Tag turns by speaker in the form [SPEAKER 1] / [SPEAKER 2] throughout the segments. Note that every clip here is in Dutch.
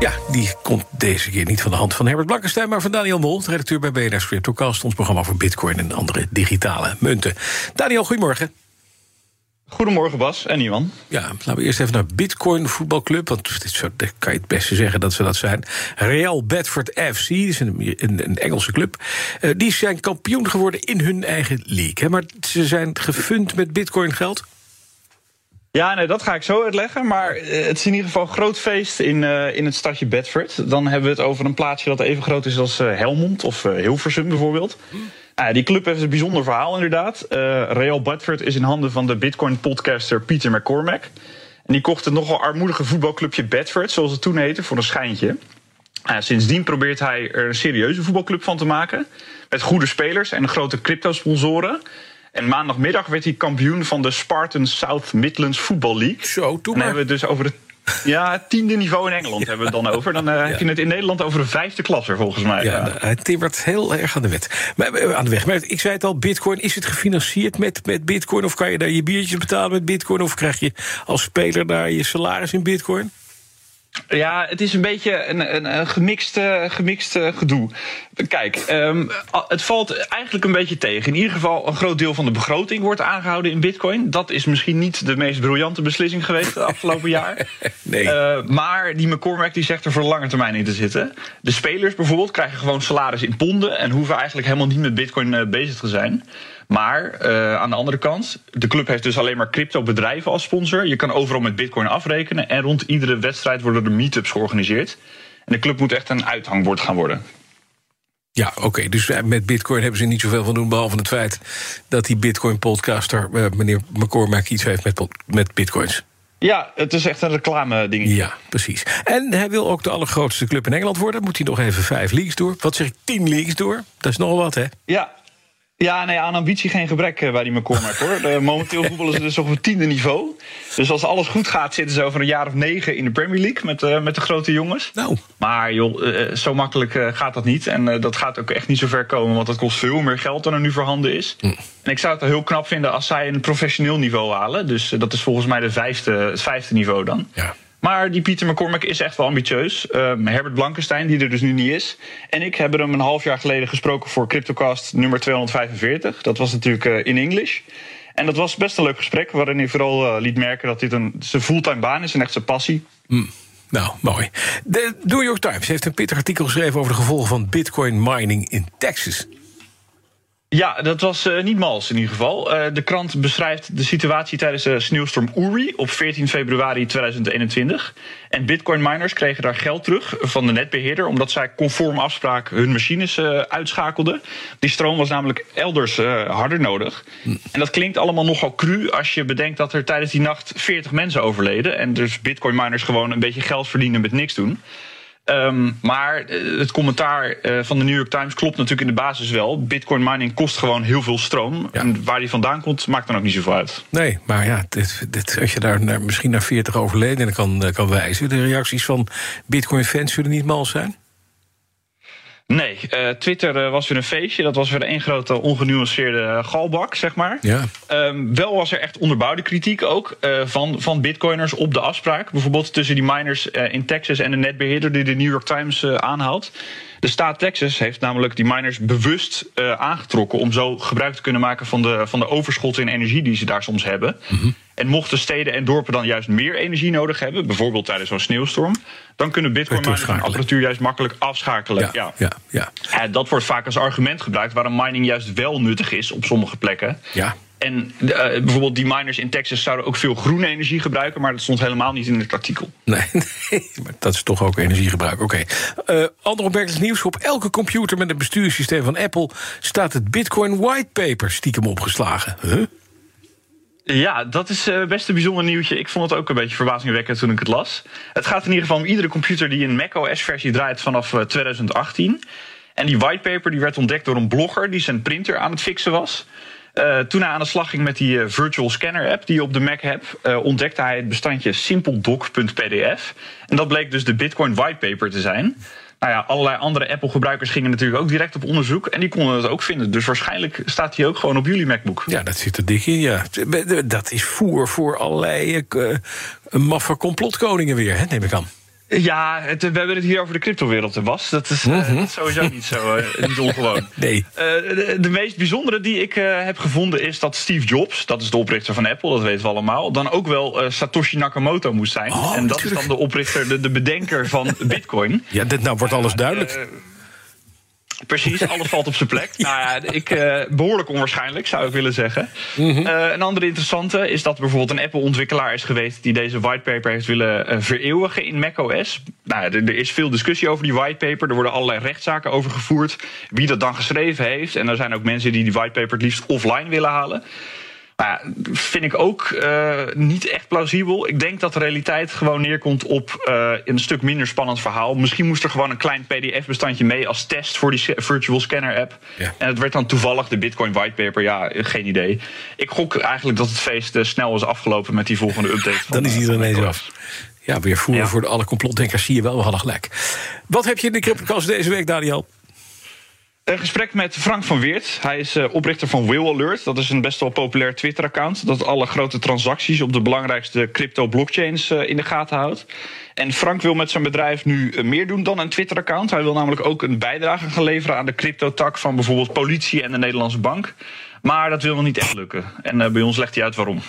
[SPEAKER 1] Ja, die komt deze keer niet van de hand van Herbert Blankenstein... maar van Daniel Mol, redacteur bij BNR Cryptocast... ons programma voor bitcoin en andere digitale munten. Daniel, goedemorgen.
[SPEAKER 2] Goedemorgen Bas en Iwan.
[SPEAKER 1] Ja, laten we eerst even naar Bitcoin Voetbalclub. Want dit zo, kan je het beste zeggen dat ze dat zijn. Real Bedford FC, dat is een, een, een Engelse club. Uh, die zijn kampioen geworden in hun eigen league. Hè? Maar ze zijn gefund met Bitcoin geld.
[SPEAKER 2] Ja, nee, dat ga ik zo uitleggen. Maar eh, het is in ieder geval een groot feest in, uh, in het stadje Bedford. Dan hebben we het over een plaatsje dat even groot is als uh, Helmond of Hilversum bijvoorbeeld. Uh, die club heeft een bijzonder verhaal inderdaad. Real Bedford is in handen van de Bitcoin-podcaster Peter McCormack. En die kocht het nogal armoedige voetbalclubje Bedford, zoals het toen heette, voor een schijntje. sindsdien probeert hij er een serieuze voetbalclub van te maken. Met goede spelers en grote crypto-sponsoren. En maandagmiddag werd hij kampioen van de Spartan South Midlands Football League.
[SPEAKER 1] Zo, toen
[SPEAKER 2] maar. hebben we het dus over het ja, tiende niveau in Engeland hebben we het dan over. Dan uh, heb je het in Nederland over een vijfde klasse, volgens mij.
[SPEAKER 1] Ja, ja. hij timmert heel erg aan de, wet. Maar, eh, aan de weg. Maar ik zei het al, bitcoin, is het gefinancierd met, met bitcoin? Of kan je daar je biertjes betalen met bitcoin? Of krijg je als speler daar je salaris in bitcoin?
[SPEAKER 2] Ja, het is een beetje een, een, een gemixt, gemixt gedoe. Kijk, um, het valt eigenlijk een beetje tegen. In ieder geval, een groot deel van de begroting wordt aangehouden in Bitcoin. Dat is misschien niet de meest briljante beslissing geweest het afgelopen jaar.
[SPEAKER 1] Nee.
[SPEAKER 2] Uh, maar die McCormack die zegt er voor lange termijn in te zitten. De spelers bijvoorbeeld krijgen gewoon salaris in ponden en hoeven eigenlijk helemaal niet met Bitcoin uh, bezig te zijn. Maar uh, aan de andere kant, de club heeft dus alleen maar crypto-bedrijven als sponsor. Je kan overal met Bitcoin afrekenen. En rond iedere wedstrijd worden er meetups georganiseerd. En de club moet echt een uithangbord gaan worden.
[SPEAKER 1] Ja, oké. Okay. Dus met Bitcoin hebben ze niet zoveel van doen. Behalve het feit dat die Bitcoin-podcaster, uh, meneer McCormack, iets heeft met, met Bitcoins.
[SPEAKER 2] Ja, het is echt een reclame ding.
[SPEAKER 1] Ja, precies. En hij wil ook de allergrootste club in Engeland worden. Moet hij nog even vijf leagues door. Wat zeg ik, tien leagues door? Dat is nogal wat, hè?
[SPEAKER 2] Ja, ja, nee, aan ambitie geen gebrek eh, bij die McCormack hoor. De, momenteel voetballen ze dus op het tiende niveau. Dus als alles goed gaat, zitten ze over een jaar of negen in de Premier League met, uh, met de grote jongens.
[SPEAKER 1] Nou.
[SPEAKER 2] Maar joh, uh, zo makkelijk gaat dat niet. En dat gaat ook echt niet zo ver komen, want dat kost veel meer geld dan er nu voorhanden is.
[SPEAKER 1] Hm.
[SPEAKER 2] En ik zou het heel knap vinden als zij een professioneel niveau halen. Dus dat is volgens mij de vijfde, het vijfde niveau dan.
[SPEAKER 1] Ja.
[SPEAKER 2] Maar die Pieter McCormack is echt wel ambitieus. Uh, Herbert Blankenstein, die er dus nu niet is. En ik hebben hem een half jaar geleden gesproken voor CryptoCast nummer 245. Dat was natuurlijk uh, in English. En dat was best een leuk gesprek, waarin hij vooral uh, liet merken dat dit een, zijn fulltime baan is en echt zijn passie.
[SPEAKER 1] Mm. Nou, mooi. De New York Times heeft een pittig artikel geschreven over de gevolgen van bitcoin mining in Texas.
[SPEAKER 2] Ja, dat was uh, niet mals in ieder geval. Uh, de krant beschrijft de situatie tijdens de sneeuwstorm Uri op 14 februari 2021. En bitcoin miners kregen daar geld terug van de netbeheerder... omdat zij conform afspraak hun machines uh, uitschakelden. Die stroom was namelijk elders harder nodig. Hm. En dat klinkt allemaal nogal cru als je bedenkt dat er tijdens die nacht 40 mensen overleden... en dus bitcoin miners gewoon een beetje geld verdienen met niks doen... Um, maar het commentaar uh, van de New York Times klopt natuurlijk in de basis wel. Bitcoin mining kost gewoon heel veel stroom. Ja. En waar die vandaan komt, maakt dan ook niet zoveel uit.
[SPEAKER 1] Nee, maar ja, dit, dit, als je daar naar, misschien naar 40 overledenen kan, kan wijzen... de reacties van Bitcoin-fans zullen niet mal zijn?
[SPEAKER 2] Nee, uh, Twitter uh, was weer een feestje. Dat was weer één grote ongenuanceerde galbak, zeg maar.
[SPEAKER 1] Ja.
[SPEAKER 2] Um, wel was er echt onderbouwde kritiek ook uh, van, van bitcoiners op de afspraak. Bijvoorbeeld tussen die miners in Texas en de netbeheerder die de New York Times aanhaalt. De staat Texas heeft namelijk die miners bewust aangetrokken om zo gebruik te kunnen maken van de, van de overschotten in energie die ze daar soms hebben.
[SPEAKER 1] Mm -hmm.
[SPEAKER 2] En mochten steden en dorpen dan juist meer energie nodig hebben, bijvoorbeeld tijdens zo'n sneeuwstorm, dan kunnen bitcoin miners hun apparatuur juist makkelijk afschakelen.
[SPEAKER 1] Ja, ja. ja, ja.
[SPEAKER 2] Dat wordt vaak als argument gebruikt waarom mining juist wel nuttig is op sommige plekken.
[SPEAKER 1] Ja.
[SPEAKER 2] En uh, bijvoorbeeld die miners in Texas zouden ook veel groene energie gebruiken, maar dat stond helemaal niet in het artikel.
[SPEAKER 1] Nee, nee maar dat is toch ook energiegebruik. Oké. Okay. Uh, ander opmerkelijk nieuws. Op elke computer met een bestuurssysteem van Apple staat het Bitcoin whitepaper stiekem opgeslagen. Huh?
[SPEAKER 2] Ja, dat is uh, best een bijzonder nieuwtje. Ik vond het ook een beetje verbazingwekkend toen ik het las. Het gaat in ieder geval om iedere computer die een macOS-versie draait vanaf 2018. En die whitepaper die werd ontdekt door een blogger die zijn printer aan het fixen was. Uh, toen hij aan de slag ging met die Virtual Scanner app die je op de Mac hebt, ontdekte hij het bestandje simpledoc.pdf. En dat bleek dus de Bitcoin whitepaper te zijn. Nou ja, allerlei andere Apple-gebruikers gingen natuurlijk ook direct op onderzoek. En die konden het ook vinden. Dus waarschijnlijk staat hij ook gewoon op jullie MacBook.
[SPEAKER 1] Ja, dat zit er dik in, ja. Dat is voer voor allerlei uh, maffe complotkoningen weer, hè, neem ik aan.
[SPEAKER 2] Ja, het, we hebben het hier over de cryptowereld, was. Dat is uh, sowieso niet zo uh, niet ongewoon.
[SPEAKER 1] Nee.
[SPEAKER 2] Uh, de, de, meest bijzondere die ik heb gevonden is dat Steve Jobs, dat is de oprichter van Apple, dat weten we allemaal, dan ook wel Satoshi Nakamoto moest zijn.
[SPEAKER 1] Oh,
[SPEAKER 2] en dat
[SPEAKER 1] natuurlijk.
[SPEAKER 2] is dan de oprichter, de, de bedenker van Bitcoin.
[SPEAKER 1] Ja, dit, nou wordt alles duidelijk.
[SPEAKER 2] Precies, alles valt op zijn plek. Nou ja, ik, uh, behoorlijk onwaarschijnlijk, zou ik willen zeggen. Mm -hmm. uh, een andere interessante is dat bijvoorbeeld een Apple-ontwikkelaar is geweest... die deze whitepaper heeft willen uh, vereeuwigen in macOS. Nou, er, er, is veel discussie over die whitepaper. Er worden allerlei rechtszaken over gevoerd. Wie dat dan geschreven heeft. En er zijn ook mensen die die whitepaper het liefst offline willen halen. Nou, vind ik ook uh, niet echt plausibel. Ik denk dat de realiteit gewoon neerkomt op uh, een stuk minder spannend verhaal. Misschien moest er gewoon een klein PDF-bestandje mee als test voor die Virtual Scanner app.
[SPEAKER 1] Ja.
[SPEAKER 2] En het werd dan toevallig de Bitcoin whitepaper. Ja, geen idee. Ik gok eigenlijk dat het feest uh, snel is afgelopen met die volgende update.
[SPEAKER 1] dan is iedereen ineens af. Ja, weer voeren ja. voor de alle complotdenkers. Zie je wel, we hadden gelijk. Wat heb je in de CryptoCast deze week, Daniel?
[SPEAKER 2] Een gesprek met Frank van Weert. Hij is uh, oprichter van Will Alert. Dat is een best wel populair Twitter-account. Dat alle grote transacties op de belangrijkste crypto-blockchains uh, in de gaten houdt. En Frank wil met zijn bedrijf nu uh, meer doen dan een Twitter-account. Hij wil namelijk ook een bijdrage gaan leveren aan de crypto-tak van bijvoorbeeld politie en de Nederlandse bank. Maar dat wil nog niet echt lukken. En bij ons legt hij uit waarom.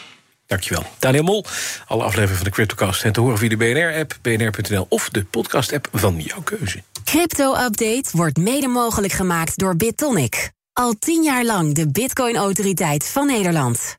[SPEAKER 1] Dankjewel. Daniel Mol, alle afleveringen van de CryptoCast zijn te horen via de BNR-app, bnr.nl of de podcast-app van jouw keuze.
[SPEAKER 3] Crypto-update wordt mede mogelijk gemaakt door BitTonic. Al tien jaar lang de Bitcoin-autoriteit van Nederland.